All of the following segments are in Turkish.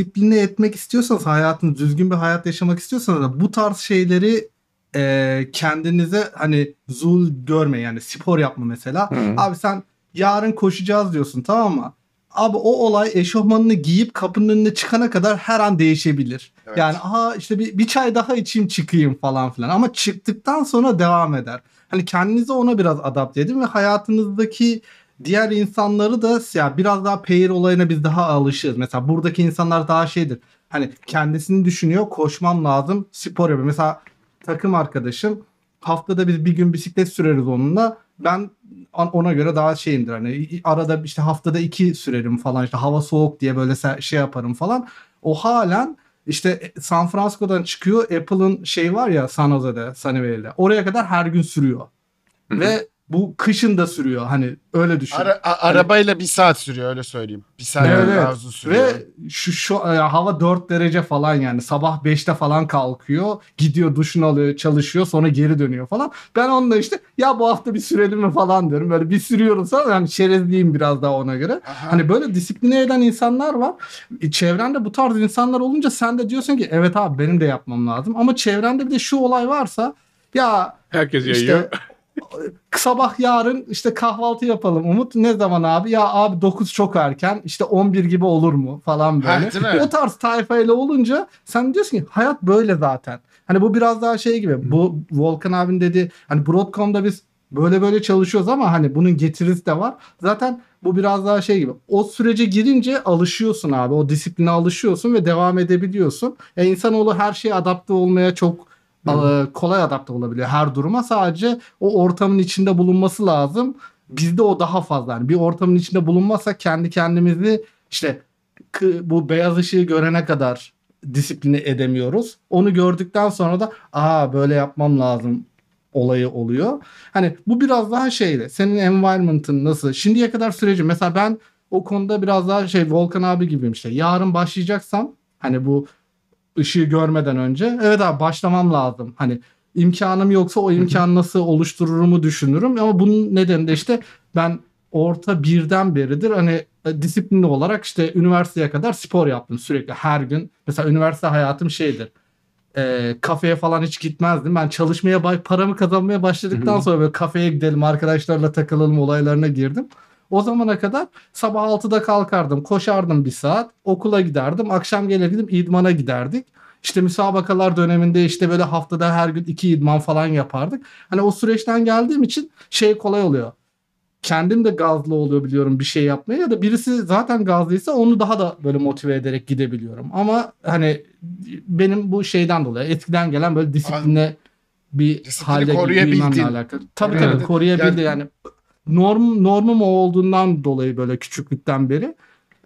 disipline etmek istiyorsanız hayatını düzgün bir hayat yaşamak istiyorsanız da bu tarz şeyleri e, kendinize hani zul görme yani spor yapma mesela. Hı. Abi sen yarın koşacağız diyorsun tamam mı? Abi o olay eşofmanını giyip kapının önüne çıkana kadar her an değişebilir. Evet. Yani aha işte bir, bir çay daha içeyim çıkayım falan filan. Ama çıktıktan sonra devam eder. Hani kendinizi ona biraz adapte edin ve hayatınızdaki diğer insanları da ya biraz daha peyir olayına biz daha alışırız. Mesela buradaki insanlar daha şeydir. Hani kendisini düşünüyor, koşmam lazım, spor yapıyor. Mesela takım arkadaşım haftada biz bir gün bisiklet süreriz onunla. Ben ona göre daha şeyimdir hani arada işte haftada iki sürerim falan işte hava soğuk diye böyle şey yaparım falan. O halen işte San Francisco'dan çıkıyor Apple'ın şey var ya San Jose'de Sunnyvale'de oraya kadar her gün sürüyor. Ve bu kışın da sürüyor hani öyle düşün. Ara- a- arabayla bir saat sürüyor öyle söyleyeyim. Bir saat Evet, daha evet. uzun sürüyor. Ve şu, şu e, hava 4 derece falan yani sabah 5'te falan kalkıyor gidiyor duşunu alıyor çalışıyor sonra geri dönüyor falan. Ben onunla işte ya bu hafta bir sürelim mi falan diyorum böyle bir sürüyoruz ama yani çerezliyim biraz daha ona göre. Aha. Hani böyle disipline eden insanlar var. E, Çevrende bu tarz insanlar olunca sen de diyorsun ki evet abi benim de yapmam lazım. Ama çevrende bir de şu olay varsa ya Herkes yayıyor. işte sabah yarın işte kahvaltı yapalım Umut. Ne zaman abi? Ya abi 9 çok erken. İşte 11 gibi olur mu falan böyle. Ha, o tarz tayfayla olunca sen diyorsun ki hayat böyle zaten. Hani bu biraz daha şey gibi. Bu Volkan abin dedi hani Broadcom'da biz böyle böyle çalışıyoruz ama hani bunun getirisi de var. Zaten bu biraz daha şey gibi. O sürece girince alışıyorsun abi. O disipline alışıyorsun ve devam edebiliyorsun. E insanoğlu her şeye adapte olmaya çok e, kolay adapte olabiliyor her duruma. Sadece o ortamın içinde bulunması lazım. Bizde o daha fazla. Yani bir ortamın içinde bulunmazsak kendi kendimizi işte bu beyaz ışığı görene kadar disipline edemiyoruz. Onu gördükten sonra da aa böyle yapmam lazım olayı oluyor. Hani bu biraz daha şeyle senin environment'ın nasıl? Şimdiye kadar süreci mesela ben o konuda biraz daha şey Volkan abi gibiyim işte. Yarın başlayacaksam hani bu ışığı görmeden önce evet abi başlamam lazım. Hani imkanım yoksa o imkanı nasıl oluştururumu düşünürüm ama bunun nedeni de işte ben orta birden beridir hani e, disiplinli olarak işte üniversiteye kadar spor yaptım sürekli her gün. Mesela üniversite hayatım şeydir. E, kafeye falan hiç gitmezdim. Ben çalışmaya paramı kazanmaya başladıktan sonra böyle kafeye gidelim arkadaşlarla takılalım olaylarına girdim. O zamana kadar sabah 6'da kalkardım, koşardım bir saat, okula giderdim, akşam gelirdim idmana giderdik. İşte müsabakalar döneminde işte böyle haftada her gün iki idman falan yapardık. Hani o süreçten geldiğim için şey kolay oluyor. Kendim de gazlı oluyor biliyorum bir şey yapmaya ya da birisi zaten gazlıysa onu daha da böyle motive ederek gidebiliyorum. Ama hani benim bu şeyden dolayı etkiden gelen böyle disipline bir halde girmemle alakalı. Tabii tabii koruyabildi yani norm normum o olduğundan dolayı böyle küçüklükten beri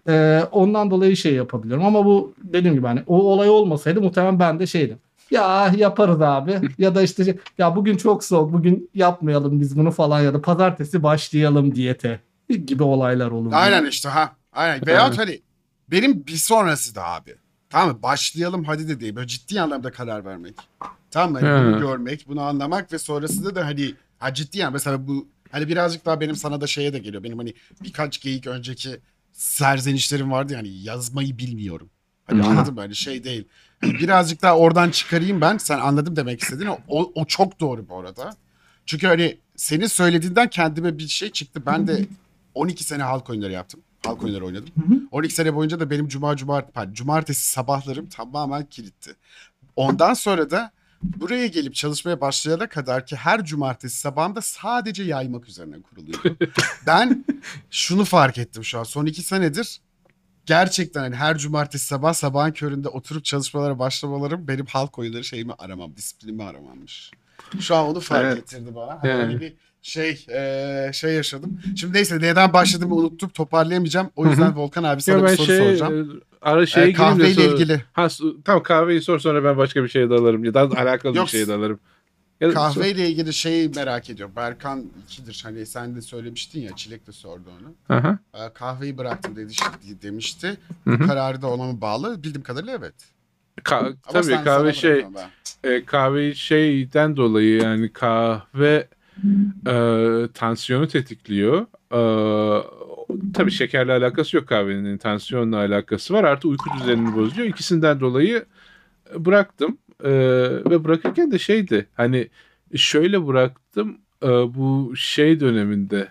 e, ondan dolayı şey yapabiliyorum ama bu dediğim gibi hani o olay olmasaydı muhtemelen ben de şeydim. Ya yaparız abi ya da işte şey, ya bugün çok soğuk bugün yapmayalım biz bunu falan ya da pazartesi başlayalım diyete gibi olaylar olur. Aynen işte ha. Aynen. Veyahut Evet. hani benim bir sonrası da abi. Tamam mı? Başlayalım hadi de değil. Böyle ciddi anlamda karar vermek. Tamam mı? Hani bunu görmek, bunu anlamak ve sonrasında da hani ha ciddi yani mesela bu hani birazcık daha benim sana da şeye de geliyor. Benim hani birkaç geyik önceki serzenişlerim vardı yani yazmayı bilmiyorum. Hani anladın mı? Hani şey değil. Hani birazcık daha oradan çıkarayım ben. Sen anladım demek istediğini. O, o çok doğru bu arada. Çünkü hani senin söylediğinden kendime bir şey çıktı. Ben de 12 sene halk oyunları yaptım. Halk oyunları oynadım. 12 sene boyunca da benim cuma cuma pardon, cumartesi sabahlarım tamamen kilitti. Ondan sonra da buraya gelip çalışmaya başlayana kadar ki her cumartesi sabahımda sadece yaymak üzerine kuruluyordu. ben şunu fark ettim şu an. Son iki senedir gerçekten hani her cumartesi sabah sabahın köründe oturup çalışmalara başlamalarım benim halk oyunları şeyimi aramam, disiplinimi aramammış. Şu an onu fark Evet. ettirdi bana. Hani öyle bir şey eee, şey yaşadım. Şimdi neyse neden başladığımı unuttum toparlayamayacağım. O yüzden Volkan abi sana Ya bir soru şey soracağım. e, ara şeye de kahveyle sonra- ilgili. Ha, tamam kahveyi sor sonra ben başka bir şeye dalarım. Ya da alakalı Yok, bir şeye dalarım. Ya Kahveyle ilgili şeyi merak ediyorum. Berkan 2'dir. Hani sen de söylemiştin ya Çilek de sordu onu. Aha. Kahveyi bıraktım dedi, demişti. Hı hı. Kararı da ona mı bağlı? Bildiğim kadarıyla evet. Ka- tabii kahve şey e, kahve şeyden dolayı yani kahve e, tansiyonu tetikliyor. E, tabii şekerle alakası yok kahvenin. Tansiyonla alakası var. Artı uyku düzenini bozuyor. İkisinden dolayı e, bıraktım. Ee, ve bırakırken de şeydi hani şöyle bıraktım e, bu şey döneminde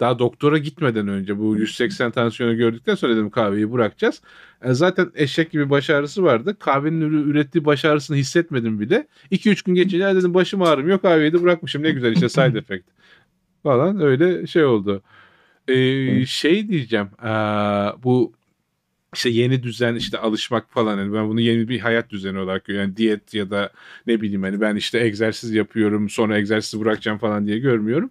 daha doktora gitmeden önce bu 180 tansiyonu gördükten sonra dedim kahveyi bırakacağız. E, zaten eşek gibi baş ağrısı vardı. Kahvenin ürettiği baş ağrısını hissetmedim bile. 2-3 gün geçince "Ya dedim başım ağrımıyor kahveyi de bırakmışım ne güzel işte side effect falan öyle şey oldu. Ee, şey diyeceğim aa, bu işte yeni düzen işte alışmak falan hani ben bunu yeni bir hayat düzeni olarak görüyorum. Yani diyet ya da ne bileyim hani ben işte egzersiz yapıyorum sonra egzersizi bırakacağım falan diye görmüyorum.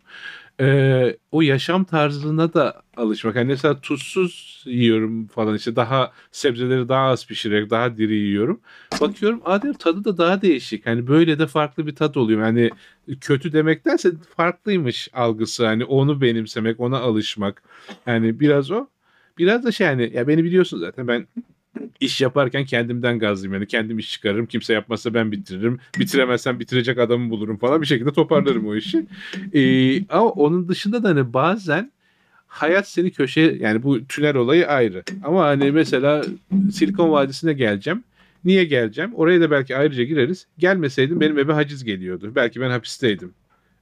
Ee, o yaşam tarzına da alışmak. Hani mesela tuzsuz yiyorum falan işte daha sebzeleri daha az pişirerek daha diri yiyorum. Bakıyorum diyorum, tadı da daha değişik. Hani böyle de farklı bir tat oluyor. Hani kötü demektense farklıymış algısı. Hani onu benimsemek, ona alışmak. Yani biraz o. Biraz da şey hani ya beni biliyorsun zaten ben iş yaparken kendimden gazlıyım. Yani kendim iş çıkarırım. Kimse yapmazsa ben bitiririm. Bitiremezsem bitirecek adamı bulurum falan. Bir şekilde toparlarım o işi. Ee, ama onun dışında da hani bazen hayat seni köşeye yani bu tünel olayı ayrı. Ama hani mesela Silikon Vadisi'ne geleceğim. Niye geleceğim? Oraya da belki ayrıca gireriz. Gelmeseydim benim eve haciz geliyordu. Belki ben hapisteydim.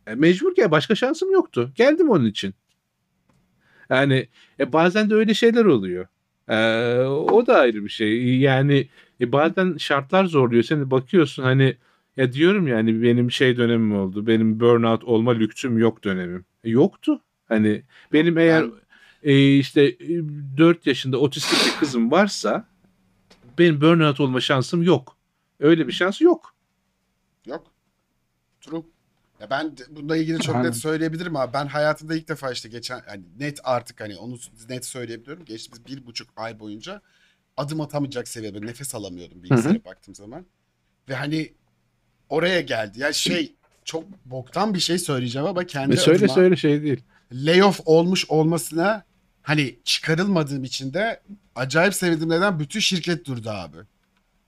E, mecbur gel. Başka şansım yoktu. Geldim onun için. Yani e, bazen de öyle şeyler oluyor. E, o da ayrı bir şey. Yani e, bazen şartlar zorluyor. Seni bakıyorsun hani ya diyorum yani benim şey dönemim oldu. Benim burnout olma lüksüm yok dönemim. E, yoktu. Hani benim eğer e, işte 4 yaşında otistik bir kızım varsa benim burnout olma şansım yok. Öyle bir şans yok. Yok. True. Ya ben bununla ilgili çok net söyleyebilirim abi. Ben hayatımda ilk defa işte geçen hani net artık hani onu net söyleyebiliyorum. Geçtiğimiz bir buçuk ay boyunca adım atamayacak seviyede nefes alamıyordum bilgisayara baktığım zaman. Ve hani oraya geldi. Ya şey çok boktan bir şey söyleyeceğim ama kendi E, söyle adıma söyle şey değil. layoff olmuş olmasına hani çıkarılmadığım için de acayip sevindim. Neden? Bütün şirket durdu abi.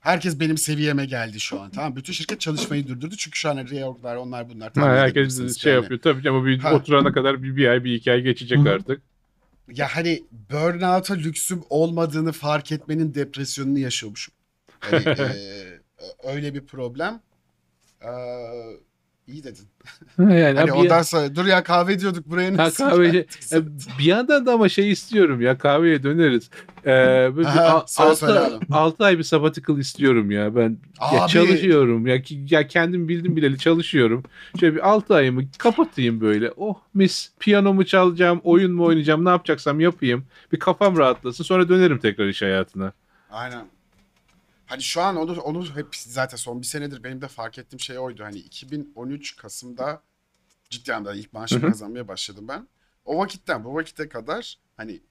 Herkes benim seviyeme geldi şu an. Tamam Bütün şirket çalışmayı durdurdu. Çünkü şu an reorglar onlar bunlar. Ha, tahmin herkes şey yani. yapıyor. Tabii ama bir Ha. oturana kadar bir, bir ay bir iki ay geçecek Hı artık. Ya hani burnout'a lüksüm olmadığını fark etmenin depresyonunu yaşıyormuşum. Hani, eee, öyle bir problem. Eee iyi dedin. yani Hani ondan sonra dur ya kahve diyorduk buraya Ha, nasıl kahve, bir yandan da ama şey istiyorum ya kahveye döneriz. Ee, böyle Aha, altı, altı ay bir sabbatical istiyorum ya ben. Ya Abi. çalışıyorum ya, ya kendim bildim bileli çalışıyorum. Şöyle bir 6 ayımı kapatayım böyle. Oh mis piyanomu çalacağım, oyun mu oynayacağım, ne yapacaksam yapayım. Bir kafam rahatlasın sonra dönerim tekrar iş hayatına. Aynen. Hani şu an onu onu hep zaten son bir senedir benim de fark ettiğim şey oydu. Hani 2013 Kasım'da ciddi anlamda ilk maaşımı kazanmaya başladım ben. O vakitten bu vakite kadar hani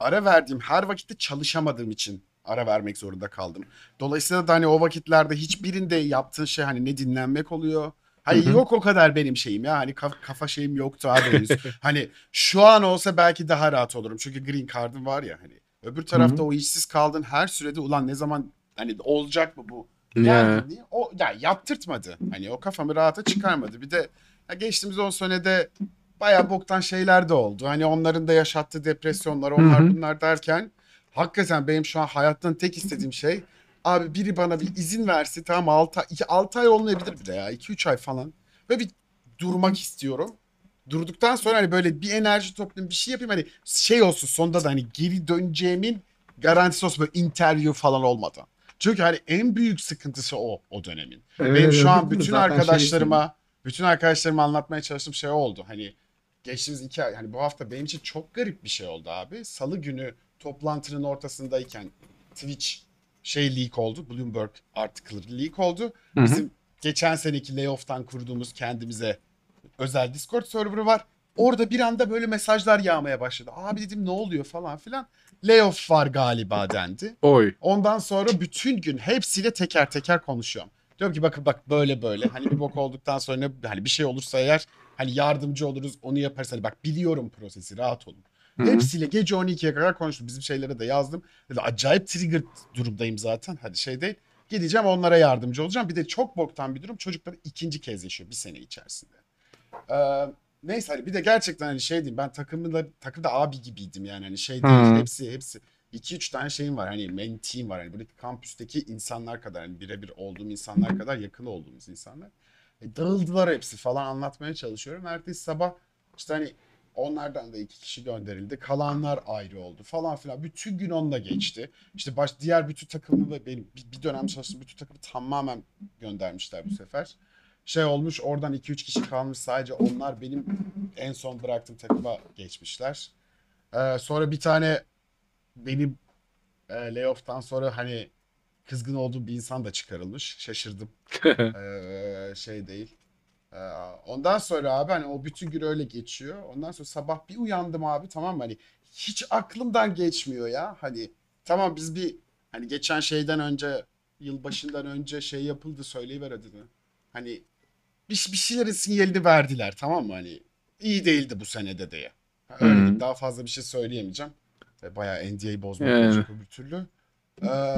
ara verdiğim her vakitte çalışamadığım için ara vermek zorunda kaldım. Dolayısıyla da hani o vakitlerde hiçbirinde yaptığın şey hani ne dinlenmek oluyor. Hani yok o kadar benim şeyim ya. Hani kaf- kafa şeyim yoktu abi henüz. hani şu an olsa belki daha rahat olurum. Çünkü green card'ım var ya hani. Öbür tarafta o işsiz kaldın her sürede ulan ne zaman hani olacak mı bu? Yani diye o ya yaptırtmadı. Hani o kafamı rahata çıkarmadı. Bir de ya geçtiğimiz 10 senede bayağı boktan şeyler de oldu. Hani onların da yaşattığı depresyonlar, onlar Hı hı. bunlar derken hakikaten benim şu an hayattan tek istediğim şey abi biri bana bir izin versin tamam 6 ay, 6 ay olmayabilir bile ya 2-3 ay falan. Ve bir durmak istiyorum. Durduktan sonra hani böyle bir enerji toplayayım bir şey yapayım hani şey olsun sonunda da hani geri döneceğimin garantisi olsun böyle interview falan olmadan. Çünkü hani en büyük sıkıntısı o o dönemin. Evet, Benim şu an bütün şey arkadaşlarıma bütün arkadaşlarıma anlatmaya çalıştığım şey oldu. Hani geçtiğimiz iki ay hani bu hafta benim için çok garip bir şey oldu abi. Salı günü toplantının ortasındayken Twitch şey leak oldu. Bloomberg article leak oldu. Hı hı. Bizim geçen seneki layoff'tan kurduğumuz kendimize özel Discord serverı var. Orada bir anda böyle mesajlar yağmaya başladı. Abi dedim ne oluyor falan filan. Layoff var galiba dendi. Oy. Ondan sonra bütün gün hepsiyle teker teker konuşuyorum. Diyorum ki bakın bak böyle böyle. Hani bir bok olduktan sonra ne, hani bir şey olursa eğer hani yardımcı oluruz onu yaparız. Hani bak biliyorum prosesi rahat olun. Hı hı. Hepsiyle gece 12'ye kadar konuştum. Bizim şeylere de yazdım. Dedi, acayip trigger durumdayım zaten. Hadi şey değil. Gideceğim onlara yardımcı olacağım. Bir de çok boktan bir durum. Çocuklar ikinci kez yaşıyor bir sene içerisinde. Ee, neyse hani bir de gerçekten hani şey diyeyim ben takımda takımda abi gibiydim yani hani şey değil Hı. hepsi hepsi 2-3 tane şeyim var hani team var hani buradaki kampüsteki insanlar kadar hani birebir olduğum insanlar kadar yakın olduğumuz insanlar. E, dağıldılar hepsi falan anlatmaya çalışıyorum. Ertesi sabah işte hani onlardan da iki kişi gönderildi. Kalanlar ayrı oldu falan filan. Bütün gün onunla geçti. İşte baş, diğer bütün takımı ve benim bir, bir dönem çalıştığım bütün takımı tamamen göndermişler bu sefer. Şey olmuş oradan 2-3 kişi kalmış sadece onlar benim en son bıraktığım takıma geçmişler. Ee, sonra bir tane benim e, layoff'tan sonra hani kızgın olduğum bir insan da çıkarılmış. Şaşırdım. Ee, şey değil. Ee, ondan sonra abi hani o bütün gün öyle geçiyor. Ondan sonra sabah bir uyandım abi tamam mı? Hani hiç aklımdan geçmiyor ya. Hani tamam biz bir hani geçen şeyden önce yılbaşından önce şey yapıldı söyleyiver adını. Hani bir, bir şeylerin sinyalini verdiler tamam mı? Hani iyi değildi bu senede diye. Öyle diyeyim, daha fazla bir şey söyleyemeyeceğim. Bayağı NDA'yı bozmak Yani. olacak öbür türlü. Ee,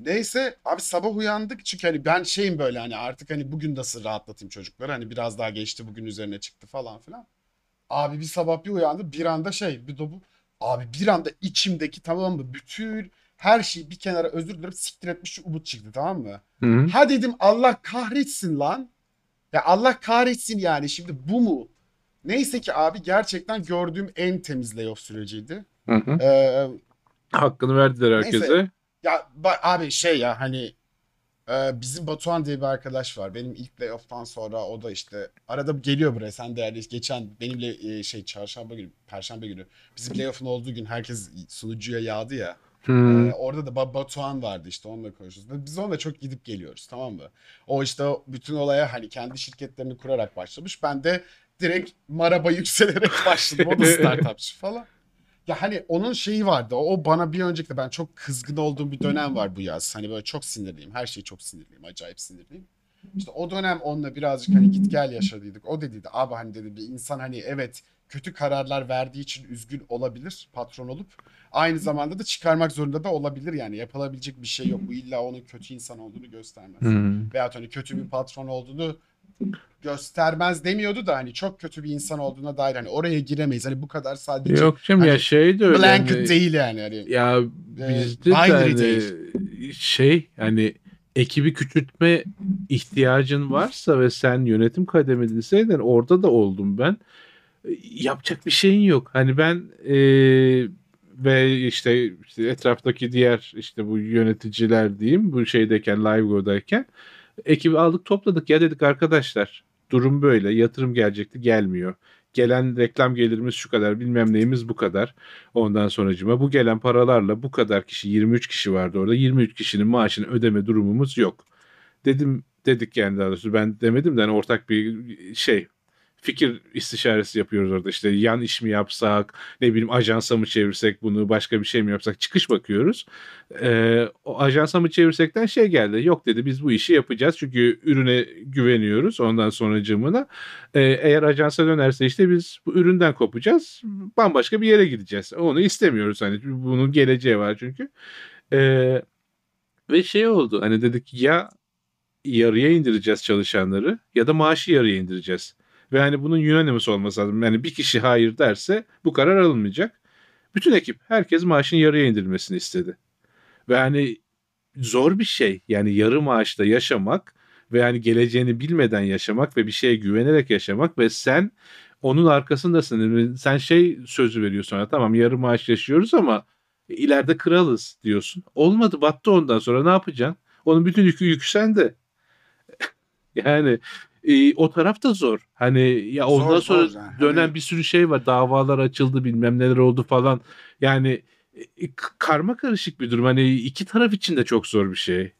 Neyse abi sabah uyandık çünkü hani ben şeyim böyle hani artık hani bugün nasıl rahatlatayım çocukları hani biraz daha geçti bugün üzerine çıktı falan filan. Abi bir sabah bir uyandı bir anda şey bir dobu abi bir anda içimdeki tamam mı bütün her şeyi bir kenara özür dilerim siktir etmiş umut çıktı tamam mı? Hı hı. Ha dedim Allah kahretsin lan. Ya Allah kahretsin yani şimdi bu mu? Neyse ki abi gerçekten gördüğüm en temiz layoff süreciydi. Hı hı. Ee, Hakkını verdiler herkese. Neyse. Ya abi şey ya hani e, bizim Batuhan diye bir arkadaş var. Benim ilk layoff'tan sonra o da işte arada geliyor buraya. Sen de yani geçen benimle e, şey çarşamba günü, perşembe günü bizim layoff'un olduğu gün herkes sunucuya yağdı ya. Hı. Ee, orada da Ba- Batuhan vardı işte onunla konuşuyoruz. Biz onunla çok gidip geliyoruz tamam mı? O işte bütün olaya hani kendi şirketlerini kurarak başlamış. Ben de direkt maraba yükselerek başladım. O da startupçı falan. Ya hani onun şeyi vardı. O bana bir önceki de ben çok kızgın olduğum bir dönem var bu yaz. Hani böyle çok sinirliyim. Her şeye çok sinirliyim. Acayip sinirliyim. İşte o dönem onunla birazcık hani git gel yaşadıydık. O dediydi abi hani dedi bir insan hani evet kötü kararlar verdiği için üzgün olabilir patron olup aynı zamanda da çıkarmak zorunda da olabilir yani yapılabilecek bir şey yok. Bu illa onun kötü insan olduğunu göstermez. Hı. Veyahut hani kötü bir patron olduğunu göstermez demiyordu da hani çok kötü bir insan olduğuna dair hani oraya giremeyiz. Hani bu kadar sadece Yok canım ya Hani şey de öyle. blanket hani- değil yani. Hani, Ya Ee, bizde de binary hani değil. şey hani ekibi küçültme ihtiyacın varsa ve sen yönetim kademedeseydin orada da oldum ben. Yapacak bir şeyin yok. Hani ben e, ve işte, işte etraftaki diğer işte bu yöneticiler diyeyim bu şeydeyken LiveGo'dayken ekibi aldık topladık ya dedik arkadaşlar durum böyle yatırım gelecekti gelmiyor. Gelen reklam gelirimiz şu kadar bilmem neyimiz bu kadar. Ondan sonracıma bu gelen paralarla bu kadar kişi 23 kişi vardı orada. 23 kişinin maaşını ödeme durumumuz yok. Dedim dedik yani daha doğrusu ben demedim de hani ortak bir şey fikir istişaresi yapıyoruz orada işte yan iş mi yapsak ne bileyim ajansa mı çevirsek bunu başka bir şey mi yapsak çıkış bakıyoruz. Ee, o ajansa mı çevirsekten şey geldi yok dedi biz bu işi yapacağız çünkü ürüne güveniyoruz ondan sonracığımına. Ee, eğer ajansa dönerse işte biz bu üründen kopacağız bambaşka bir yere gideceğiz onu istemiyoruz hani bunun geleceği var çünkü. Ee, ve şey oldu hani dedik ya yarıya indireceğiz çalışanları ya da maaşı yarıya indireceğiz. Ve hani bunun unanimous olması lazım. Yani bir kişi hayır derse bu karar alınmayacak. Bütün ekip herkes maaşın yarıya indirilmesini istedi. Ve hani zor bir şey. Yani yarı maaşla yaşamak ve yani geleceğini bilmeden yaşamak ve bir şeye güvenerek yaşamak ve sen onun arkasındasın. Sen şey sözü veriyorsun ona tamam yarı maaş yaşıyoruz ama ileride kralız diyorsun. Olmadı battı ondan sonra ne yapacaksın? Onun bütün yükü sende. yani e, o taraf da zor. Hani ya Zor, ondan sonra zor yani. dönen Hani- bir sürü şey var. Davalar açıldı bilmem neler oldu falan. Yani e, karma karışık bir durum. Hani iki taraf için de çok zor bir şey.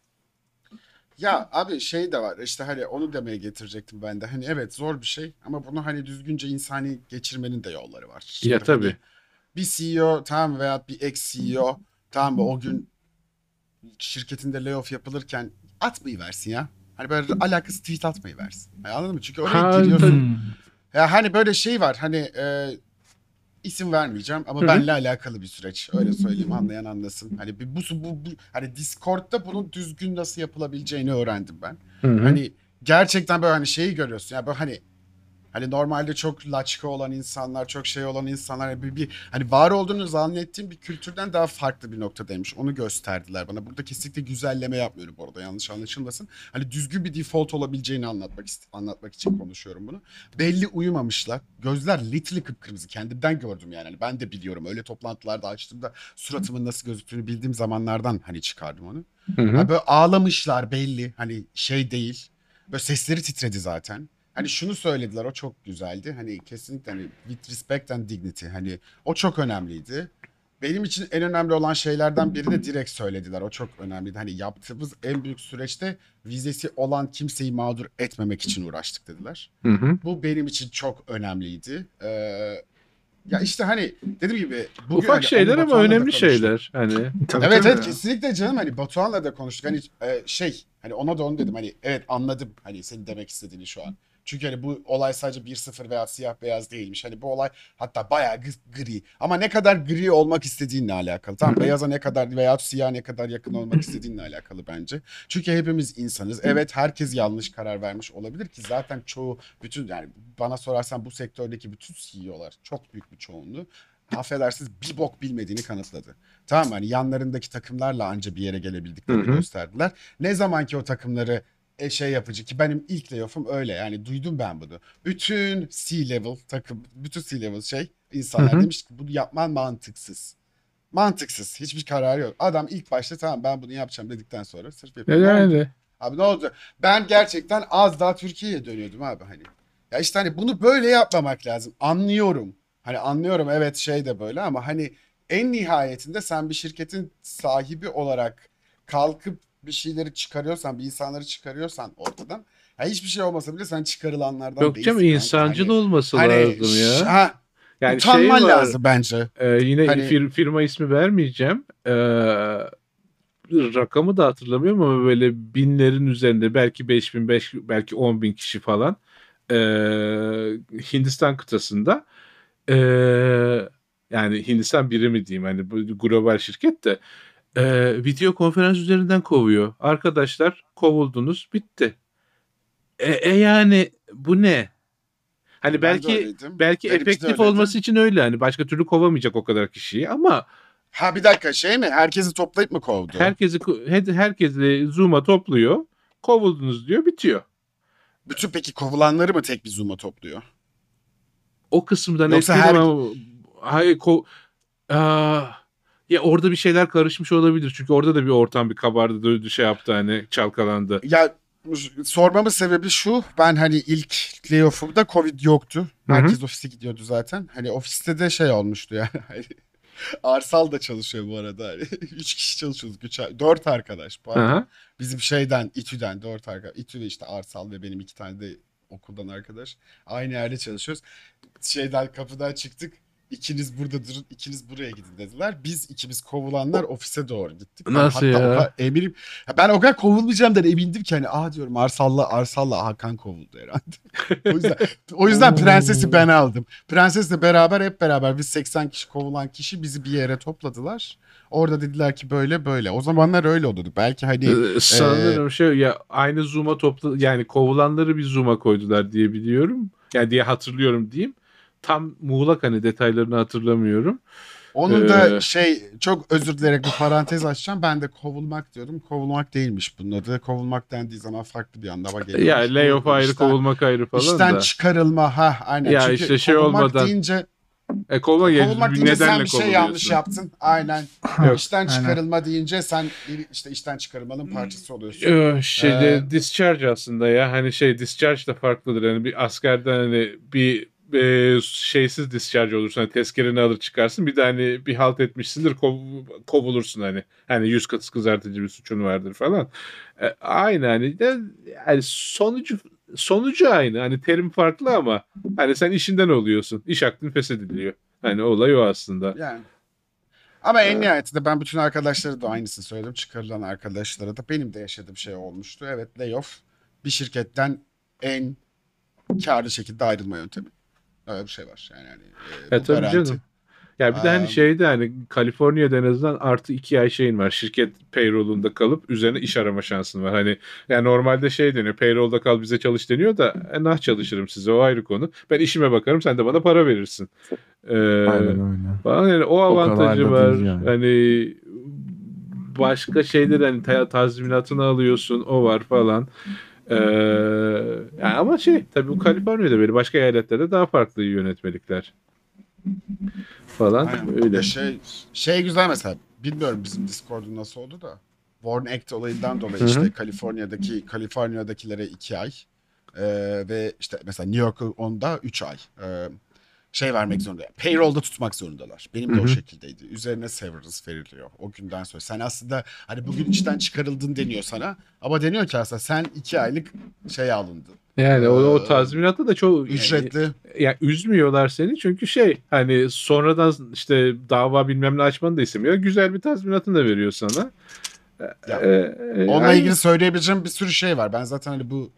Ya abi şey de var işte hani onu demeye getirecektim ben de. Hani evet zor bir şey ama bunu hani düzgünce insani geçirmenin de yolları var. Şimdi Ya hani tabii. bir CEO tamam veya bir ex CEO tamam mı o gün şirketinde layoff yapılırken atmayı versin ya. Hani böyle alakasız tweet atmayı versin. Yani anladın mı? Çünkü oraya Ha, giriyorsun. Ya hani böyle şey var hani e, isim vermeyeceğim ama Hı benle alakalı bir süreç. Öyle söyleyeyim anlayan anlasın. Hani bir- bu, bu, bu hani Discord'da bunun düzgün nasıl yapılabileceğini öğrendim ben. Hı hı. Hani gerçekten böyle hani şeyi görüyorsun ya böyle hani Hani normalde çok laçka olan insanlar, çok şey olan insanlar bir, bir hani var olduğunu zannettiğim bir kültürden daha farklı bir noktadaymış. Onu gösterdiler bana. Burada kesinlikle güzelleme yapmıyorum bu arada yanlış anlaşılmasın. Hani düzgün bir default olabileceğini anlatmak anlatmak için konuşuyorum bunu. Belli uyumamışlar. Gözler literally kıpkırmızı. Kendimden gördüm yani. Hani ben de biliyorum. Öyle toplantılarda açtığımda suratımın nasıl gözüktüğünü bildiğim zamanlardan hani çıkardım onu. Hı hı. Ha böyle ağlamışlar belli. Hani şey değil. Böyle sesleri titredi zaten. Hani şunu söylediler o çok güzeldi. Hani kesinlikle hani with respect and dignity. Hani o çok önemliydi. Benim için en önemli olan şeylerden biri de direkt söylediler. O çok önemliydi. Hani yaptığımız en büyük süreçte vizesi olan kimseyi mağdur etmemek için uğraştık dediler. Hı hı. Bu benim için çok önemliydi. Ee, ya işte hani dediğim gibi bugün Ufak hani şeyler ama önemli şeyler. Hani Tabii, Evet tabii evet kesinlikle canım hani Batuhan'la da konuştuk hani e, şey hani ona da onu dedim hani evet anladım hani senin demek istediğini şu an. Çünkü hani bu olay sadece 1-0 veya siyah beyaz değilmiş. Hani bu olay hatta bayağı gri. Ama ne kadar gri olmak istediğinle alakalı. Tamam beyaza ne kadar veya siyah ne kadar yakın olmak istediğinle alakalı bence. Çünkü hepimiz insanız. Evet herkes yanlış karar vermiş olabilir ki zaten çoğu bütün yani bana sorarsan bu sektördeki bütün CEO'lar çok büyük bir çoğunluğu affedersiniz bir bok bilmediğini kanıtladı. Tamam mı? hani yanlarındaki takımlarla anca bir yere gelebildiklerini gösterdiler. Ne zaman ki o takımları e, şey yapıcı ki benim ilk layoff'um öyle yani duydum ben bunu. Bütün C-level takım, bütün C-level şey insanlar Hı hı. demiş ki bunu yapman mantıksız. Mantıksız. Hiçbir karar yok. Adam ilk başta tamam ben bunu yapacağım dedikten sonra sırf yapıyor. Ne yani Abi ne oldu? Ben gerçekten az daha Türkiye'ye dönüyordum abi hani. Ya işte hani bunu böyle yapmamak lazım. Anlıyorum. Hani anlıyorum evet şey de böyle ama hani en nihayetinde sen bir şirketin sahibi olarak kalkıp bir şeyleri çıkarıyorsan, bir insanları çıkarıyorsan ortadan ya hiçbir şey olmasa bile sen çıkarılanlardan yok değilsin. canım kanka. insancıl Hani- olması hani lazım ya. Ha, Yani şey utanman var. lazım bence. e, yine Hani- fir- firma ismi vermeyeceğim. E, rakamı da hatırlamıyorum ama böyle binlerin üzerinde belki 5000 beş, belki 10 bin kişi falan e, Hindistan kıtasında e, yani Hindistan birimi diyeyim hani bu global şirket de e, video konferans üzerinden kovuyor. Arkadaşlar kovuldunuz bitti. E, e yani bu ne? Hani belki öyleydim. belki Benimki de efektif olması için öyle hani başka türlü kovamayacak o kadar kişiyi ama Ha bir dakika şey mi? Herkesi toplayıp mı kovdu? herkesi her- herkesi Zoom'a topluyor. Kovuldunuz diyor, bitiyor. Bütün peki kovulanları mı tek bir zoom'a topluyor? O kısımdan Yoksa her- ama hayır ko Aa, ya orada bir şeyler karışmış olabilir. Çünkü orada da bir ortam bir kabardı, döndü şey yaptı hani çalkalandı. Ya sormamın sebebi şu. Ben hani ilk layoff'umda Covid yoktu. Herkes ofise gidiyordu zaten. Hani ofiste de şey olmuştu yani. Hani Arsal da çalışıyor bu arada. Hani üç kişi çalışıyorduk. Üç, dört arkadaş. Pardon. Aha. Bizim şeyden İTÜ'den dört arkadaş. İTÜ'de işte Arsal ve benim iki tane de okuldan arkadaş. Aynı yerde çalışıyoruz. Şeyden kapıdan çıktık. İkiniz burada durun, ikiniz buraya gidin dediler. Biz ikimiz kovulanlar ofise doğru gittik. Ben Nasıl hatta ya? o kadar eminim. Ya Ben o kadar kovulmayacağımdan emindim ki hani aa diyorum Arsal'la Arsal'la Hakan kovuldu herhalde. o yüzden o yüzden prensesi ben aldım. Prensesle beraber hep beraber biz 80 kişi kovulan kişi bizi bir yere topladılar. Orada dediler ki böyle böyle. O zamanlar öyle olurdu. Belki hani Ee, Sanırım şey ya aynı Zoom'a topla yani kovulanları bir Zoom'a koydular diye biliyorum. Yani diye hatırlıyorum diyeyim. Tam muğlak hani detaylarını hatırlamıyorum. Onun da Ee, şey çok özür dileyerek bir parantez açacağım. Ben de kovulmak diyordum. Kovulmak değilmiş bunun adı. Kovulmak dendiği zaman farklı bir anlama geliyor. Ya layoff ayrı, İşten- kovulmak ayrı falan İşten da. çıkarılma ha aynen. Ya Çünkü işte şey kovulmak olmadan- deyince, E, kovulmak, kovulmak deyince sen bir şey yanlış yaptın. Aynen. Yok. İşten Aynen. çıkarılma deyince sen işte işten çıkarılmanın parçası oluyorsun. Şeyde Ee, discharge aslında ya hani şey discharge da farklıdır hani bir askerden hani bir e, şeysiz discharge olursun hani tezkereni alır çıkarsın bir de hani bir halt etmişsindir kov- kovulursun hani hani yüz katı kızartıcı bir suçun vardır falan E, aynı hani de yani sonucu sonucu aynı hani terim farklı ama hani sen işinden oluyorsun iş hakkın feshediliyor hani olay o aslında Yani. Ama en nihayetinde ben bütün arkadaşlara da aynısını söyledim. Çıkarılan arkadaşlara da benim de yaşadığım şey olmuştu. Evet layoff bir şirketten en karlı şekilde ayrılma yöntemi. Öyle bir şey var. Yani, yani e, E, bu tabii garanti. canım. Ya bir de hani şeyde hani Kaliforniya'da en azından artı iki ay şeyin var. Şirket payroll'unda kalıp üzerine iş arama şansın var. Hani yani normalde şey deniyor. Payroll'da kal bize çalış deniyor da e, nah çalışırım size o ayrı konu. Ben işime bakarım sen de bana para verirsin. Ee, Aynen öyle. falan yani o avantajı da var. yani. Hani başka şeyler hani ta- tazminatını alıyorsun o var falan. Ee, yani ama şey tabii bu Kaliforniya'da böyle başka eyaletlerde daha farklı yönetmelikler falan Aynen. öyle. Şey, şey güzel mesela. Bilmiyorum bizim Discord'un nasıl oldu da. Warren Act olayından dolayı işte Kaliforniya'daki Kaliforniya'dakilere iki ay ee, ve işte mesela New York'u onda üç ay ee, şey vermek zorunda. Payroll'da tutmak zorundalar. Benim de Hı o şekildeydi. Üzerine severance veriliyor o günden sonra. Sen aslında hani bugün işten çıkarıldın deniyor sana ama deniyor ki aslında sen iki aylık şey alındın. Yani o, o Ee, tazminatı da çok Ücretli. yani üzmüyorlar seni çünkü şey hani sonradan işte dava bilmem ne açmanı da istemiyor. Güzel bir tazminatını da veriyor sana. Ya, Ee, e, Onunla yani- ilgili söyleyebileceğim bir sürü şey var. Ben zaten hani bu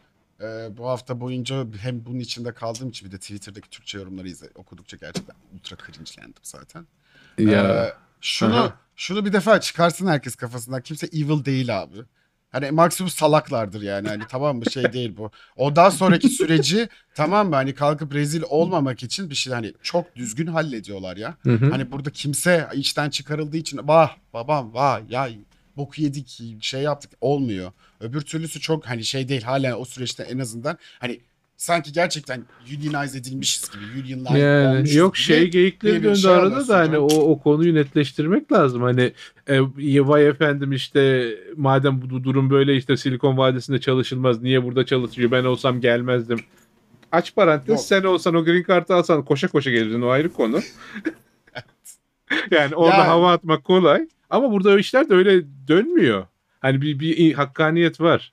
e, bu hafta boyunca hem bunun içinde kaldığım için bir de Twitter'daki Türkçe yorumları izle, okudukça gerçekten ultra cringe'lendim zaten. ya Ee, şunu Aha. şunu bir defa çıkarsın herkes kafasından. Kimse evil değil abi. Hani maksimum salaklardır yani. Hani tamam mı şey değil bu. Ondan sonraki süreci tamam mı hani kalkıp rezil olmamak için bir şey hani çok düzgün hallediyorlar ya. Hı hı. Hani burada kimse işten çıkarıldığı için vah babam vah ya boku yedik şey yaptık olmuyor. Öbür türlüsü çok hani şey değil hala o süreçte en azından hani sanki gerçekten unionize edilmişiz gibi unionlar Yani yok gibi. şey geyikleri döndü şey arada da hani o, o konuyu netleştirmek lazım. Hani e, vay efendim işte madem bu durum böyle işte Silikon Vadisi'nde çalışılmaz niye burada çalışıyor ben olsam gelmezdim. Aç parantez Yok. sen olsan o green card'ı alsan koşa koşa gelirdin o ayrı konu. yani orada Yani. hava atmak kolay ama burada o işler de öyle dönmüyor. Hani bir, bir hakkaniyet var.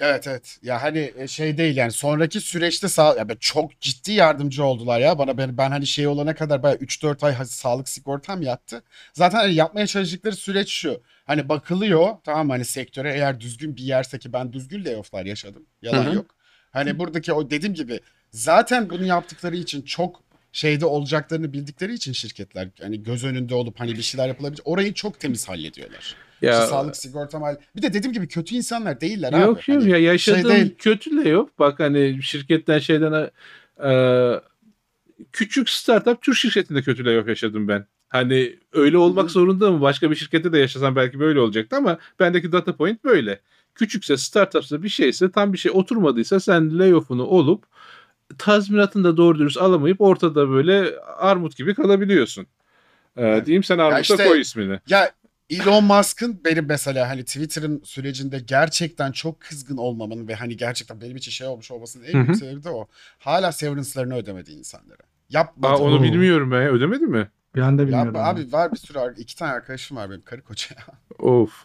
Evet evet. Ya hani e, şey değil yani sonraki süreçte sağ ya ben çok ciddi yardımcı oldular ya bana ben, ben hani şey olana kadar bayağı 3-4 ay sağlık sigortam yattı. Zaten hani yapmaya çalıştıkları süreç şu. Hani bakılıyor tamam hani sektöre eğer düzgün bir yerse ki ben düzgün layoff'lar yaşadım. Yalan Hı hı. yok. Hani buradaki o dediğim gibi zaten bunu yaptıkları için çok şeyde olacaklarını bildikleri için şirketler hani göz önünde olup hani bir şeyler yapılabilir. Orayı çok temiz hallediyorlar. Ya İşte sağlık sigortam hall- Bir de dediğim gibi kötü insanlar değiller abi. Yok yok Hani ya yaşadığım değil. kötü de yok. Bak hani şirketten şeyden e, küçük startup Türk şirketinde kötü layoff yaşadım ben. Hani öyle olmak zorunda mı? Başka bir şirkette de yaşasam belki böyle olacaktı ama bendeki data point böyle. Küçükse startupsa bir şeyse tam bir şey oturmadıysa sen layoff'unu olup tazminatını da doğru dürüst alamayıp ortada böyle armut gibi kalabiliyorsun. Ee, diyeyim sen armuta işte- koy ismini. Ya Elon Musk'ın benim mesela hani Twitter'ın sürecinde gerçekten çok kızgın olmamın ve hani gerçekten benim için şey olmuş olmasının en büyük sebebi de o. Hala severance'larını ödemedi insanlara. Yapmadı. Aa, onu bilmiyorum ben. ya. Ödemedi mi? Ben de Ya bilmiyorum. abi var bir sürü iki tane arkadaşım var benim karı koca ya. Of.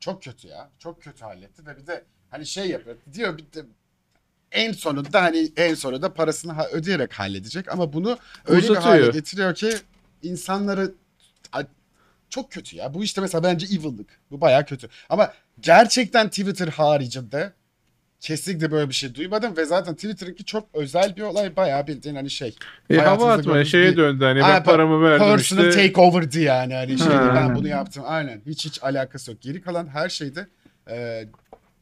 Çok kötü ya. Çok kötü halletti ve bir de hani şey yapıyor. Diyor bir de en sonunda hani en sonunda parasını ha- ödeyerek halledecek ama bunu öyle bir hale Uzatıyor. getiriyor ki insanları A- çok kötü ya. Bu işte mesela bence evil'lık. Bu bayağı kötü. Ama gerçekten Twitter haricinde kesinlikle böyle bir şey duymadım ve zaten Twitter'ınki çok özel bir olay. Bayağı bildiğin hani şey. E, hava Hayatınızda atmaya gördüğünüz şeye bir- döndü hani Aynen, ben paramı verdim Personal işte. takeover'dı yani. Hani şey, Ha. ben bunu yaptım. Aynen. Hiç hiç alakası yok. Geri kalan her şeyde e,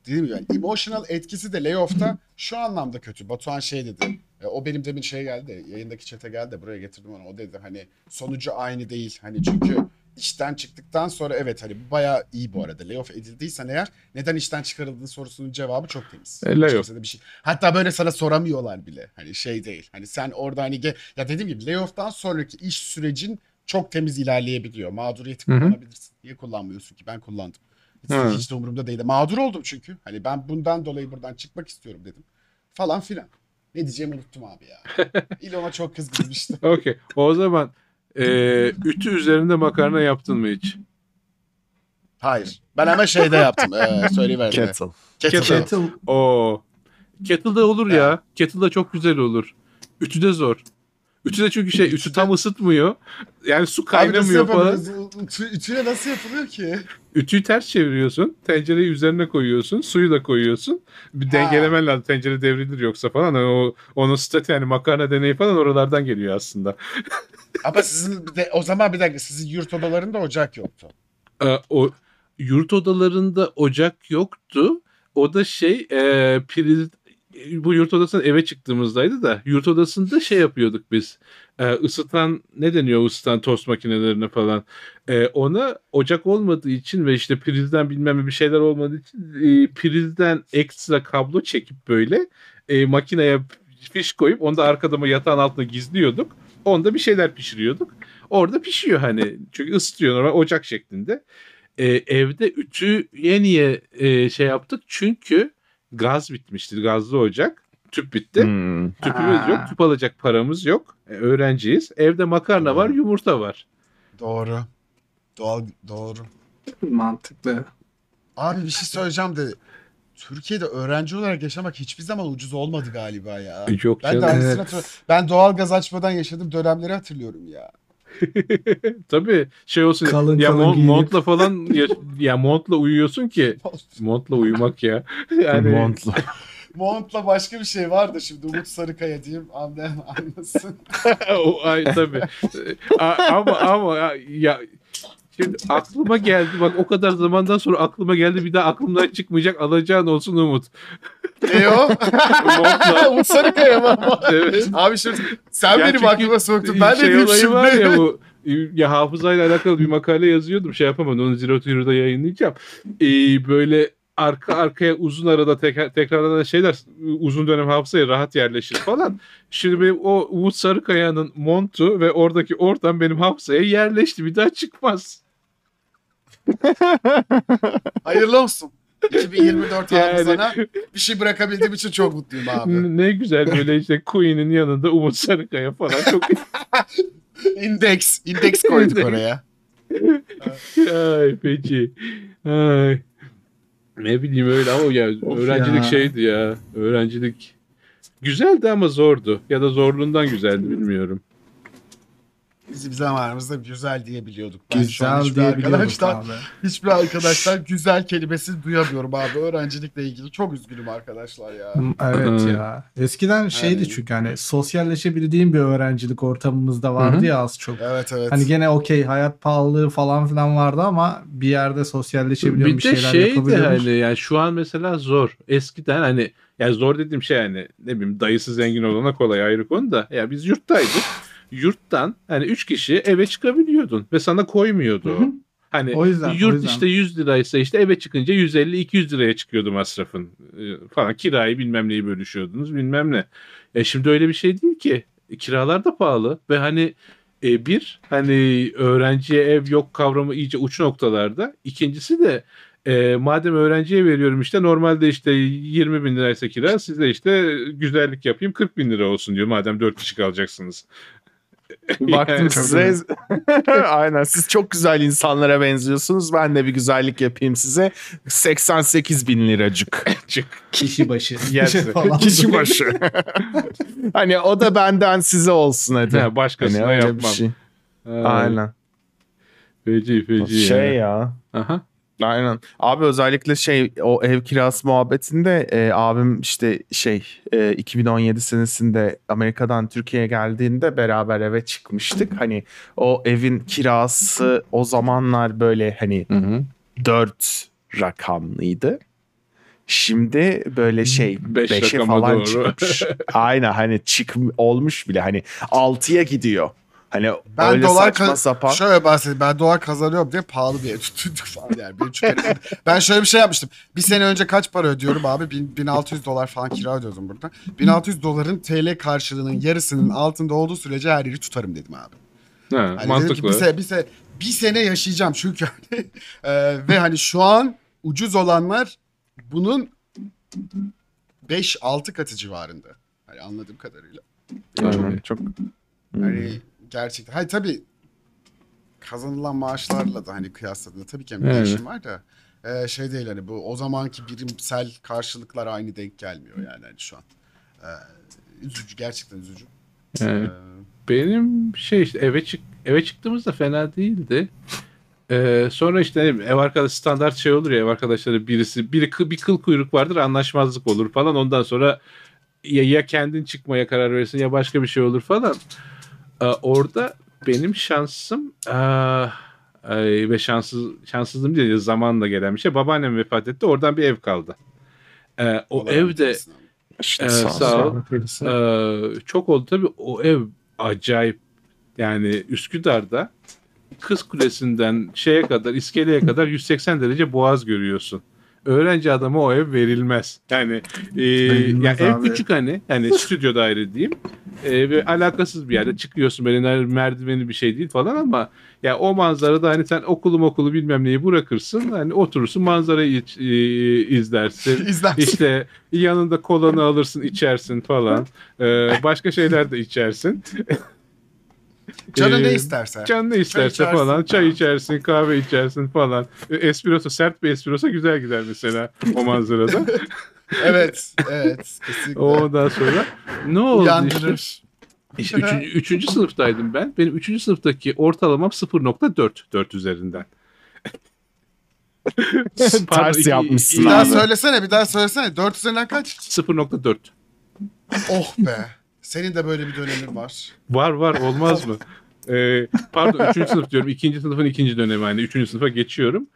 dediğim gibi yani emotional etkisi de layoff'ta şu anlamda kötü. Batuhan şey dedi. e, o benim demin şey geldi. Yayındaki çete geldi buraya getirdim onu. O dedi hani sonucu aynı değil. Hani çünkü işten çıktıktan sonra evet hani bu bayağı iyi bu arada. Layoff edildiysen eğer neden işten çıkarıldığın sorusunun cevabı çok temiz. E, layoff. Bir şey. Hatta böyle sana soramıyorlar bile. Hani şey değil. Hani sen orada hani ge- ya dediğim gibi layoff'tan sonraki iş sürecin çok temiz ilerleyebiliyor. Mağduriyeti Hı hı. kullanabilirsin. Niye kullanmıyorsun ki? Ben kullandım. Hiç, Hı. hiç de umurumda değildi. Mağdur oldum çünkü. Hani ben bundan dolayı buradan çıkmak istiyorum dedim. Falan filan. Ne diyeceğimi unuttum abi ya. İlon'a çok kızgınım işte. Okey. O zaman e, ütü üzerinde makarna yaptın mı hiç? Hayır. Ben ama şeyde yaptım. Ee, söyleyiver. Kettle. Kettle. Kettle. Kettle Oo. Kettle'da olur ya. Kettle'da çok güzel olur. Ütüde zor. Ütüde çünkü şey ütü tam ısıtmıyor. Yani su kaynamıyor falan. Ütü, ütüye nasıl yapılıyor ki? Ütüyü ters çeviriyorsun. Tencereyi üzerine koyuyorsun. Suyu da koyuyorsun. Bir dengelemen lazım. Tencere devrilir yoksa falan. Hani o, onun statü yani makarna deneyi falan oralardan geliyor aslında. Ama sizin de, o zaman bir dakika sizin yurt odalarında ocak yoktu. Ee, o yurt odalarında ocak yoktu. O da şey e, priz bu yurt odasından eve çıktığımızdaydı da yurt odasında şey yapıyorduk biz. E, ısıtan ne deniyor ısıtan tost makinelerine falan. E, ona ocak olmadığı için ve işte prizden bilmem bir şeyler olmadığı için e, prizden ekstra kablo çekip böyle e, makineye fiş koyup onu da arkada yatağın altına gizliyorduk. Onda bir şeyler pişiriyorduk. Orada pişiyor hani. Çünkü ısıtıyor normal ocak şeklinde. E, evde ütüye niye e, şey yaptık? Çünkü gaz bitmişti. Gazlı ocak. Tüp bitti. Hmm. Tüpümüz Ha. yok. Tüp alacak paramız yok. E, öğrenciyiz. Evde makarna var, yumurta var. Doğru. Doğal doğru. Mantıklı. Abi bir şey söyleyeceğim de Türkiye'de öğrenci olarak yaşamak hiçbir zaman ucuz olmadı galiba ya. Yok Ben de canım. Evet. Ben doğal gaz açmadan yaşadığım dönemleri hatırlıyorum ya. Tabii şey olsun. Kalın ya kalın mont- giyinip. montla falan ya, ya montla uyuyorsun ki montla uyumak ya. Yani Montlu. Montla başka bir şey vardı şimdi Umut Sarıkaya diyeyim anlayan anlasın. o, ay, tabii. A- ama ama ya şimdi aklıma geldi bak o kadar zamandan sonra aklıma geldi bir daha aklımdan çıkmayacak alacağın olsun Umut. Ne o? Umut Sarıkaya mı? Evet. Abi şimdi sen Ya benim aklıma soktun. Ben de şey diyeyim olayı şimdi. var ya bu ya hafızayla alakalı bir makale yazıyordum şey yapamadım onu Zero to Hero'da yayınlayacağım. Ee, böyle arka arkaya uzun arada tekrar, tekrarlanan şeyler uzun dönem hafızaya rahat yerleşir falan. Şimdi benim o Umut Sarıkaya'nın montu ve oradaki ortam benim hafızaya yerleşti. Bir daha çıkmaz. Hayırlı olsun. 2024 abi Yani- sana bir şey bırakabildiğim için çok mutluyum abi. Ne güzel böyle işte Queen'in yanında Umut Sarıkaya falan çok İndeks. İndeks koyduk İndeks. oraya. Ay peki. Ay. Ne bileyim öyle ama ya Of öğrencilik ya. şeydi ya. Öğrencilik güzeldi ama zordu. Ya da zorluğundan güzeldi bilmiyorum. Bizim zamanımızda güzel diyebiliyorduk. Ben şu an Güzel hiçbir diyebiliyorduk arkadaşlar, abi. hiçbir arkadaşlar güzel kelimesini duyamıyorum abi. Öğrencilikle ilgili çok üzgünüm arkadaşlar ya. Evet Hı. ya. Eskiden şeydi Yani- çünkü hani sosyalleşebildiğim bir öğrencilik ortamımızda vardı Hı hı. ya az çok. Evet evet. Hani gene okey hayat pahalılığı falan filan vardı ama bir yerde sosyalleşebiliyorum bir, Bir de şeyler şeydi yapabiliyormuş. hani yani şu an mesela zor. Eskiden hani yani zor dediğim şey hani ne bileyim dayısı zengin olana kolay ayrı konu da. Ya biz yurttaydık. Yurttan hani üç kişi eve çıkabiliyordun ve sana koymuyordu Hı o. hı. Hani O yüzden, o yurt yüzden. işte 100 liraysa işte eve çıkınca 150-200 liraya çıkıyordu masrafın Ee, falan. Kirayı bilmem neyi bölüşüyordunuz bilmem ne. E şimdi öyle bir şey değil ki. E, Kiralar da pahalı ve hani e, bir hani öğrenciye ev yok kavramı iyice uç noktalarda. İkincisi de e, madem öğrenciye veriyorum işte normalde işte 20 bin liraysa kira size işte güzellik yapayım 40 bin lira olsun diyor madem 4 kişi kalacaksınız. Baktım Yani- size. Aynen siz çok güzel insanlara benziyorsunuz. Ben de bir güzellik yapayım size. 88 bin liracık. Kişi başı. Kişi başı. hani o da benden size olsun hadi. Ha, başkasına hani yapmam. bir şey. Ay, Aynen. Feci feci Şey ya. ya. Aha. Aynen. Abi özellikle şey o ev kirası muhabbetinde e, abim işte şey e, 2017 senesinde Amerika'dan Türkiye'ye geldiğinde beraber eve çıkmıştık. Hani o evin kirası o zamanlar böyle hani Hı hı. 4 rakamlıydı. Şimdi böyle şey Beş 5'e rakama falan doğru. çıkmış. Aynen hani çık olmuş bile hani 6'ya gidiyor. Hani Ben öyle dolar saçma ka- sapan. Şöyle bahsedeyim. Ben dolar kazanıyorum diye pahalı bir ev tuttuk falan yani. Çünkü ben şöyle bir şey yapmıştım. Bir sene önce kaç para ödüyorum abi? Bin- 1600 dolar falan kira ödüyordum burada. 1600 doların TL karşılığının yarısının altında olduğu sürece her yeri tutarım dedim abi. Ha, Hani dedim ki mantıklı. bir sene, bir, sene, bir sene yaşayacağım çünkü hani, e, ve hani şu an ucuz olanlar bunun 5-6 katı civarında. Hani anladığım kadarıyla. Aynen, çok Hani gerçekten. Hayır tabii kazanılan maaşlarla da hani kıyasladığında tabii ki bir Evet. değişim var da e, şey değil hani bu o zamanki birimsel karşılıklar aynı denk gelmiyor yani hani şu an. E, üzücü gerçekten üzücü. Evet. E, Benim şey işte eve çık eve çıktığımızda fena değildi. Ee, sonra işte ev arkadaşı standart şey olur ya ev arkadaşları birisi biri bir kıl kuyruk vardır anlaşmazlık olur falan ondan sonra ya, ya kendin çıkmaya karar verirsin ya başka bir şey olur falan. Ee, orada benim şansım ay, ve şanssız şanssızlığım değil zamanla gelen bir şey. Babaannem vefat etti oradan bir ev kaldı. Ee, o Allah evde. İşte Ee, sağ sağ ol. Ee, çok oldu tabii o ev acayip yani Üsküdar'da Kız Kulesi'nden şeye kadar iskeleye kadar 180 derece boğaz görüyorsun. Öğrenci adama o ev verilmez. Yani e, yani ev küçük hani yani stüdyo daire diyeyim. E, ve alakasız bir yerde çıkıyorsun böyle merdiveni bir şey değil falan ama ya o manzarada hani sen okulu okulu bilmem neyi bırakırsın hani oturursun manzarayı iç- e, izlersin. İzlersin. İşte yanında kolanı alırsın içersin falan. Ee, başka şeyler de içersin. Canı ne Ee, isterse. Can ne isterse içersin. falan. Çay içersin, kahve içersin falan. Ee, Espresso, sert bir espresso güzel gider mesela o manzarada. evet, evet. Kesinlikle. Ondan sonra ne oldu işte? Uyandırır. İşte üçüncü, üçüncü sınıftaydım ben. Benim üçüncü sınıftaki ortalamam 0.4 4 üzerinden. Pardon, Ters iki- yapmışsın Bir daha abi. söylesene, bir daha söylesene. 4 üzerinden kaç? 0.4. Oh be. Senin de böyle bir dönemin var. Var var olmaz mı? Ee, pardon üçüncü sınıf diyorum. İkinci sınıfın ikinci dönemi hani. Üçüncü sınıfa geçiyorum.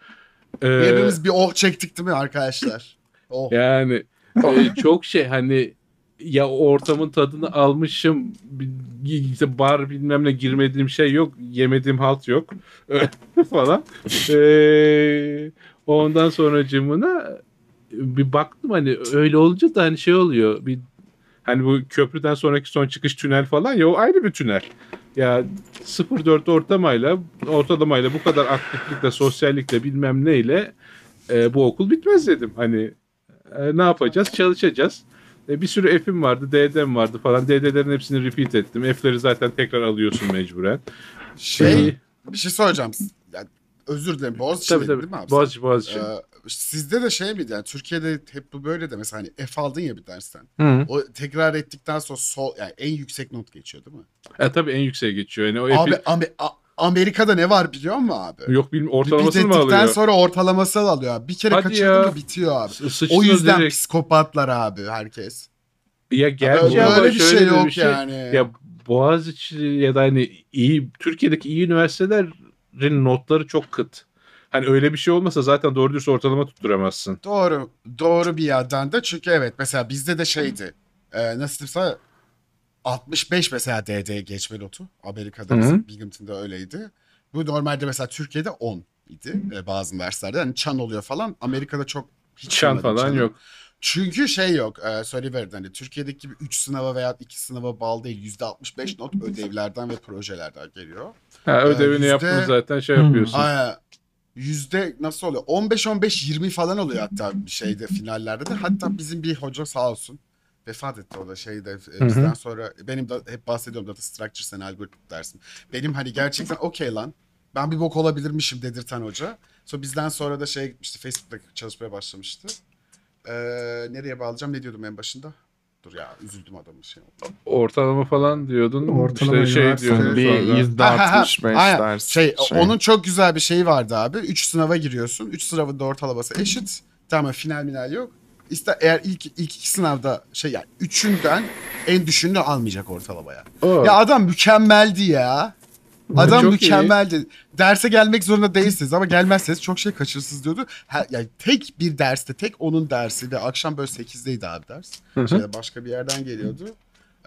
Ee, Hepimiz bir oh çektik değil mi arkadaşlar? Oh. yani e, çok şey hani ya ortamın tadını almışım bir- işte bar bilmem ne girmediğim şey yok yemediğim halt yok falan Ee, ondan sonra cımına bir baktım hani öyle olunca da hani şey oluyor bir hani bu köprüden sonraki son çıkış tünel falan ya o ayrı bir tünel ya 0.4 ortalamayla ortalamayla bu kadar aktiflikle sosyallikle bilmem neyle e, bu okul bitmez dedim hani e, ne yapacağız? Çalışacağız. E, bir sürü F'im vardı, D'den vardı falan. D'lerin hepsini repeat ettim. F'leri zaten tekrar alıyorsun mecburen. Şey, E, bir şey soracağım. Ya, özür dilerim. Boğaziçi tabii değil tabii. mi abi? Boğaziçi, Boğaziçi. Ee, sizde de şey miydi yani Türkiye'de hep bu böyle de mesela hani F aldın ya bir dersten. Hı. O tekrar ettikten sonra sol yani en yüksek not geçiyor değil mi? E, tabii en yükseğe geçiyor. Yani o Abi F'i- Ame- A- Amerika'da ne var biliyor musun abi? yok bilmiyorum ortalamasını mı bittikten alıyor? sonra ortalamasını alıyor. abi. Bir kere Hadi ya. mı bitiyor abi. S- O yüzden direkt. psikopatlar abi herkes. Ya gerçi Böyle, ama böyle bir şöyle şey de yok bir şey. yani. Ya Boğaziçi ya da hani iyi Türkiye'deki iyi üniversitelerin notları çok kıt. Hani öyle bir şey olmasa zaten doğru dürüst ortalama tutturamazsın. Doğru. Doğru bir yerden de çünkü evet mesela bizde de şeydi. E, nasıl diyeyim sana 65 mesela DD geçme notu. Amerika'da bizim Binghamton'da öyleydi. Bu normalde mesela Türkiye'de 10 idi e, bazı derslerde. Yani çan oluyor falan. Amerika'da çok hiç Çan falan çanı. yok. Çünkü şey yok. E, söyleyiverdim hani Türkiye'deki gibi 3 sınava veya 2 sınava bağlı değil. %65 not ödevlerden ve projelerden geliyor. Ha, ödevini yüzde- yaptın zaten şey yapıyorsun. Aa, yüzde nasıl oluyor? 15-15-20 falan oluyor hatta şeyde finallerde de. Hatta bizim bir hoca sağ olsun vefat etti o da şeyde e, bizden sonra benim de hep bahsediyorum data structures and algorithm dersim. Benim hani gerçekten okey lan ben bir bok olabilirmişim dedirten hoca. Sonra bizden sonra da şeye gitmişti Facebook'ta çalışmaya başlamıştı. Ee, nereye bağlayacağım ne diyordum en başında? Dur ya üzüldüm adamın şey oldu. Ortalama falan diyordun. Ortalama işte şey diyordun Bir yüzde. 65 Aynen. ders. Şey, onun çok güzel bir şeyi vardı abi. 3 sınava giriyorsun. 3 sınavın da ortalaması eşit. Tamam final minal yok. İşte eğer ilk ilk iki sınavda şey yani üçünden en düşüğünü almayacak ortalamaya. Oo. Ya adam mükemmeldi ya. Adam Çok iyi. mükemmeldi. Derse gelmek zorunda değilsiniz ama gelmezseniz çok şey kaçırırsınız diyordu. Ha, yani tek bir derste, tek onun dersi ve akşam böyle 8'deydi abi ders. Şey, başka bir yerden geliyordu.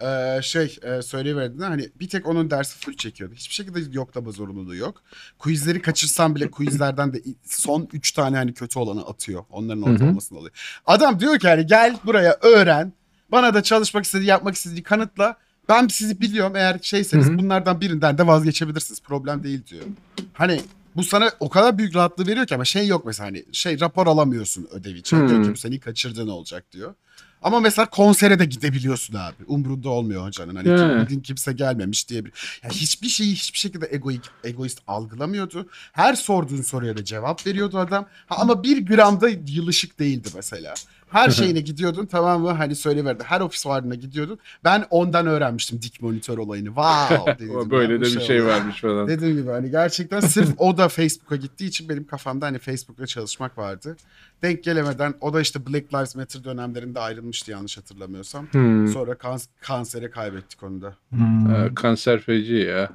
Ee, şey e, söyleyiverdiğinde hani bir tek onun dersi full çekiyordu. Hiçbir şekilde yoklama zorunluluğu yok. Quizleri kaçırsam bile quizlerden de son 3 tane hani kötü olanı atıyor. Onların ortalamasını alıyor. Adam diyor ki hani gel buraya öğren. Bana da çalışmak istediği, yapmak istediği kanıtla. Ben sizi biliyorum eğer şeyseniz bunlardan birinden de vazgeçebilirsiniz. Problem değil diyor. Hani bu sana o kadar büyük rahatlığı veriyor ki ama şey yok mesela hani şey rapor alamıyorsun ödev için. Hı. Diyor ki seni kaçırdığın olacak diyor. Ama mesela konsere de gidebiliyorsun abi. Umrunda olmuyor hocanın. Hani He. bugün kimse gelmemiş diye bir. Yani hiçbir şeyi hiçbir şekilde egoik, egoist algılamıyordu. Her sorduğun soruya da cevap veriyordu adam. Ha, ama bir gramda yılışık değildi mesela. Her şeyine gidiyordun tamam mı? Hani söyleverdi. Her ofis varlığına gidiyordun. Ben ondan öğrenmiştim dik monitör olayını. Wow dedim. O ya, böyle bu de bir şey olur. varmış falan. Dediğim gibi hani gerçekten sırf o da Facebook'a gittiği için benim kafamda hani Facebook'la çalışmak vardı. Denk gelemeden o da işte Black Lives Matter dönemlerinde ayrılmıştı yanlış hatırlamıyorsam. Hmm. Sonra kans- kansere kaybettik onu da. Hmm. Ee, kanser feci ya.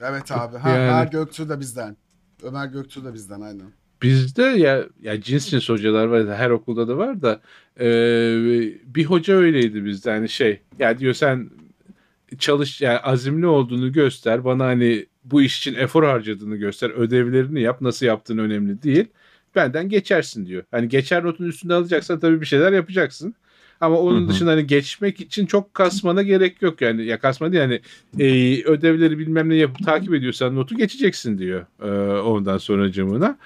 Evet abi. Ha, Yani- Ömer Göktuğ da bizden. Ömer Göktuğ da bizden aynen. Bizde ya ya cins cins hocalar var her okulda da var da e, bir hoca öyleydi bizde hani şey ya diyor sen çalış yani azimli olduğunu göster bana hani bu iş için efor harcadığını göster ödevlerini yap nasıl yaptığın önemli değil benden geçersin diyor. Hani geçer notun üstünde alacaksan tabii bir şeyler yapacaksın. Ama onun Hı hı. dışında hani geçmek için çok kasmana gerek yok yani. Ya kasma değil yani e, ödevleri bilmem ne yapıp takip ediyorsan notu geçeceksin diyor e, ondan sonra camına.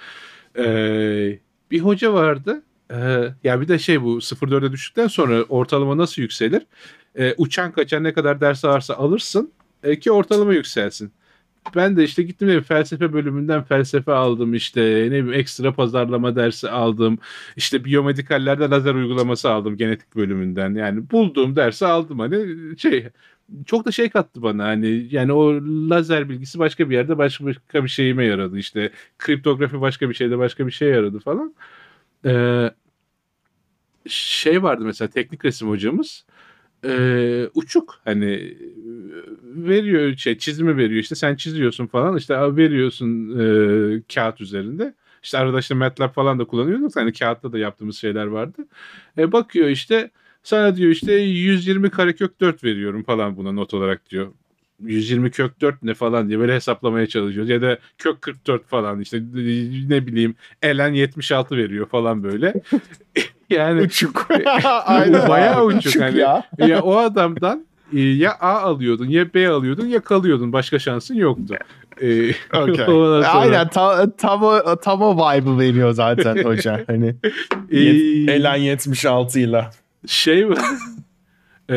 Ee, bir hoca vardı. Ee, ya bir de şey bu 0.4'e düştükten sonra ortalama nasıl yükselir? Ee, uçan kaçan ne kadar ders varsa alırsın e, ki ortalama yükselsin. Ben de işte gittim de felsefe bölümünden felsefe aldım işte ne bileyim ekstra pazarlama dersi aldım. İşte biyomedikallerde lazer uygulaması aldım genetik bölümünden. Yani bulduğum dersi aldım hani şey çok da şey kattı bana hani yani o lazer bilgisi başka bir yerde başka bir şeyime yaradı. İşte kriptografi başka bir şeyde başka bir şey yaradı falan. Ee, şey vardı mesela teknik resim hocamız ee, uçuk hani e, veriyor şey çizimi veriyor. İşte sen çiziyorsun falan işte veriyorsun e, kağıt üzerinde. İşte arada işte MATLAB falan da kullanıyorduk hani kağıtta da yaptığımız şeyler vardı. E, bakıyor işte sana diyor işte 120 karekök 4 veriyorum falan buna not olarak diyor 120 kök 4 ne falan diye böyle hesaplamaya çalışıyoruz. Ya da kök 44 falan işte ne bileyim elen 76 veriyor falan böyle. yani Uçuk. bayağı uçuk hani. ya. ya o adamdan e, ya A alıyordun ya B alıyordun ya kalıyordun. Başka şansın yoktu. E, ondan sonra- Aynen tam, tam, o, tam o vibe'ı veriyor zaten hoca. Hani E, yet- Elen 76 ile. Şey var. e,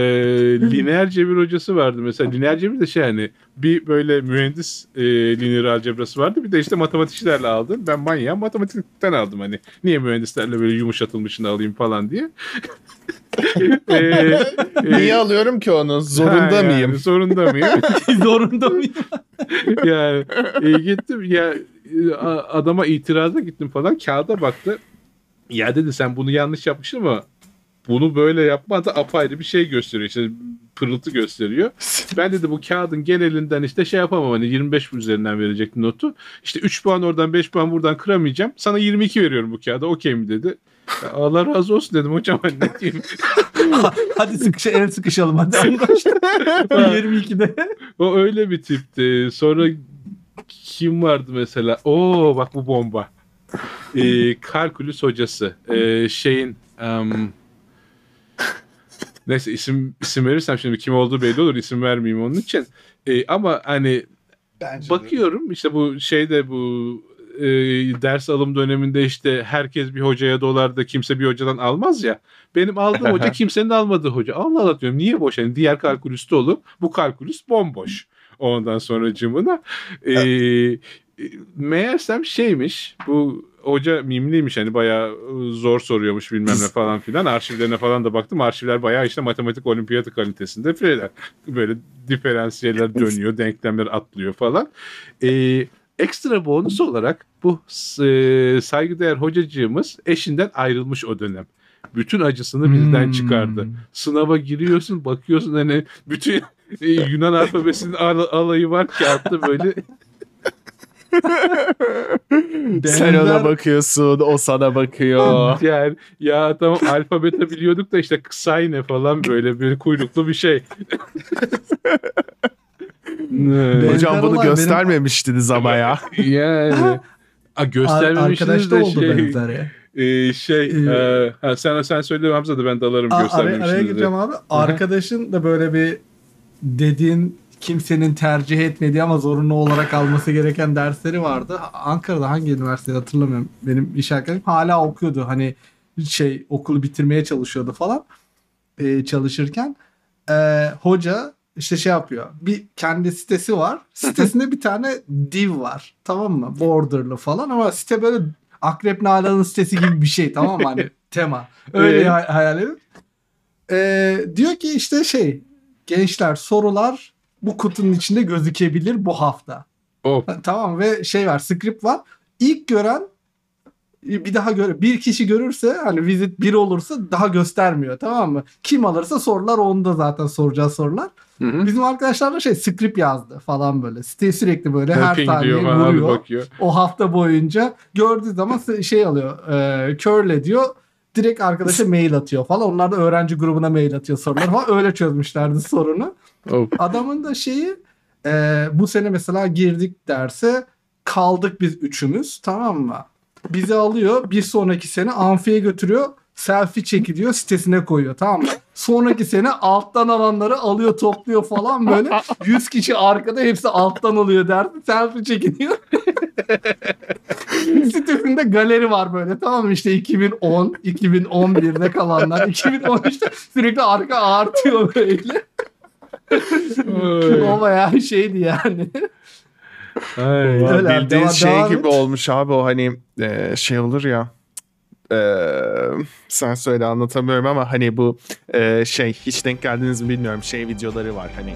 lineer cebir hocası vardı mesela. Lineer cebir de şey hani bir böyle mühendis e, lineer algebrası vardı. Bir de işte matematikçilerle aldım. Ben manyağım matematikten aldım hani. Niye mühendislerle böyle yumuşatılmışını alayım falan diye. E, e, Niye alıyorum ki onu? ha, Zorunda yani, mıyım? Zorunda mıyım? Zorunda mıyım? yani e, gittim ya adama itiraza gittim falan kağıda baktı. Ya dedi sen bunu yanlış yapmışsın ama bunu böyle yapma da apayrı bir şey gösteriyor. İşte pırıltı gösteriyor. Ben dedi bu kağıdın genelinden işte şey yapamam hani 25 üzerinden verecektim notu. İşte 3 puan oradan 5 puan buradan kıramayacağım. Sana 22 veriyorum bu kağıda okey mi dedi. Ya Allah razı olsun dedim hocam hani ne diyeyim. hadi sıkışa, el sıkışalım hadi arkadaşlar. 22'de. O öyle bir tipti. Sonra kim vardı mesela? Oo bak bu bomba. Ee, kalkülüs hocası. Ee, şeyin em, neyse isim isim verirsem şimdi kim olduğu belli olur. İsim vermeyeyim onun için. Ee, ama hani Bence de. bakıyorum işte bu şeyde bu e, ders alım döneminde işte herkes bir hocaya dolar da kimse bir hocadan almaz ya. Benim aldığım hoca kimsenin almadığı hoca. Allah Allah diyorum niye boş? Yani diğer kalkülüs dolu. Bu kalkülüs bomboş. Ondan sonra cımına. E, e, meğersem şeymiş bu hoca mimliymiş hani bayağı e, zor soruyormuş bilmem ne falan filan. Arşivlerine falan da baktım. Arşivler bayağı işte matematik olimpiyatı kalitesinde şeyler. Böyle diferansiyeller dönüyor, denklemler atlıyor falan. Ee, ekstra bonus olarak bu e, saygıdeğer hocacığımız eşinden ayrılmış o dönem. Bütün acısını bizden Hmm. çıkardı. Sınava giriyorsun, bakıyorsun hani bütün e, Yunan alfabesinin al- alayı var kağıtta böyle Sen ona bakıyorsun, o sana bakıyor. yani ya tamam alfabete biliyorduk da işte kısay ne falan böyle bir kuyruklu bir şey. Ne? Hocam bunu olay benim- göstermemiştiniz ama ya. yani a, Arkadaşta de oldu şey, e, şey Ee, e, sen sen söyle Hamza da ben dalarım araya, göstermemişsiniz. araya de. gireceğim abi. Arkadaşın da böyle bir dediğin kimsenin tercih etmediği ama zorunlu olarak alması gereken dersleri vardı. Ankara'da hangi üniversitede hatırlamıyorum. Benim iş arkadaşım hala okuyordu. Hani şey okulu bitirmeye çalışıyordu falan. e, çalışırken e, hoca işte şey yapıyor. Bir kendi sitesi var. Sitesinde bir tane div var. Tamam mı? Borderlı falan ama site böyle Akrep Nalan'ın sitesi gibi bir şey tamam mı? Hani tema. Öyle Ee? hay- hayal edin. E, diyor ki işte şey gençler sorular bu kutunun içinde gözükebilir bu hafta. Hop. Tamam ve şey var script var. İlk gören bir daha gör bir kişi görürse hani visit bir olursa daha göstermiyor tamam mı? Kim alırsa sorular onda zaten soracağı sorular. Hı hı. Bizim arkadaşlar da şey script yazdı falan böyle. Site sürekli böyle her saniye vuruyor. O hafta boyunca gördüğü zaman şey alıyor. E, curl diyor. Direkt arkadaşa mail atıyor falan. Onlar da öğrenci grubuna mail atıyor sorular falan. Öyle çözmüşlerdi sorunu. Adamın da şeyi e, bu sene mesela girdik derse kaldık biz üçümüz tamam mı? Bizi alıyor bir sonraki sene amfiye götürüyor selfie çekiliyor sitesine koyuyor tamam mı? Sonraki sene alttan alanları alıyor topluyor falan böyle 100 kişi arkada hepsi alttan alıyor derdi selfie çekiliyor. Sitesinde galeri var böyle tamam mı işte 2010, 2011'de kalanlar 2013'te sürekli arka artıyor böyle. O bayağı şeydi yani. Ay. Ya Öyle bildiğin devam- şey devam gibi et. olmuş abi o hani e, şey olur ya e, sen söyle anlatamıyorum ama hani bu e, şey hiç denk geldiniz mi bilmiyorum şey videoları var hani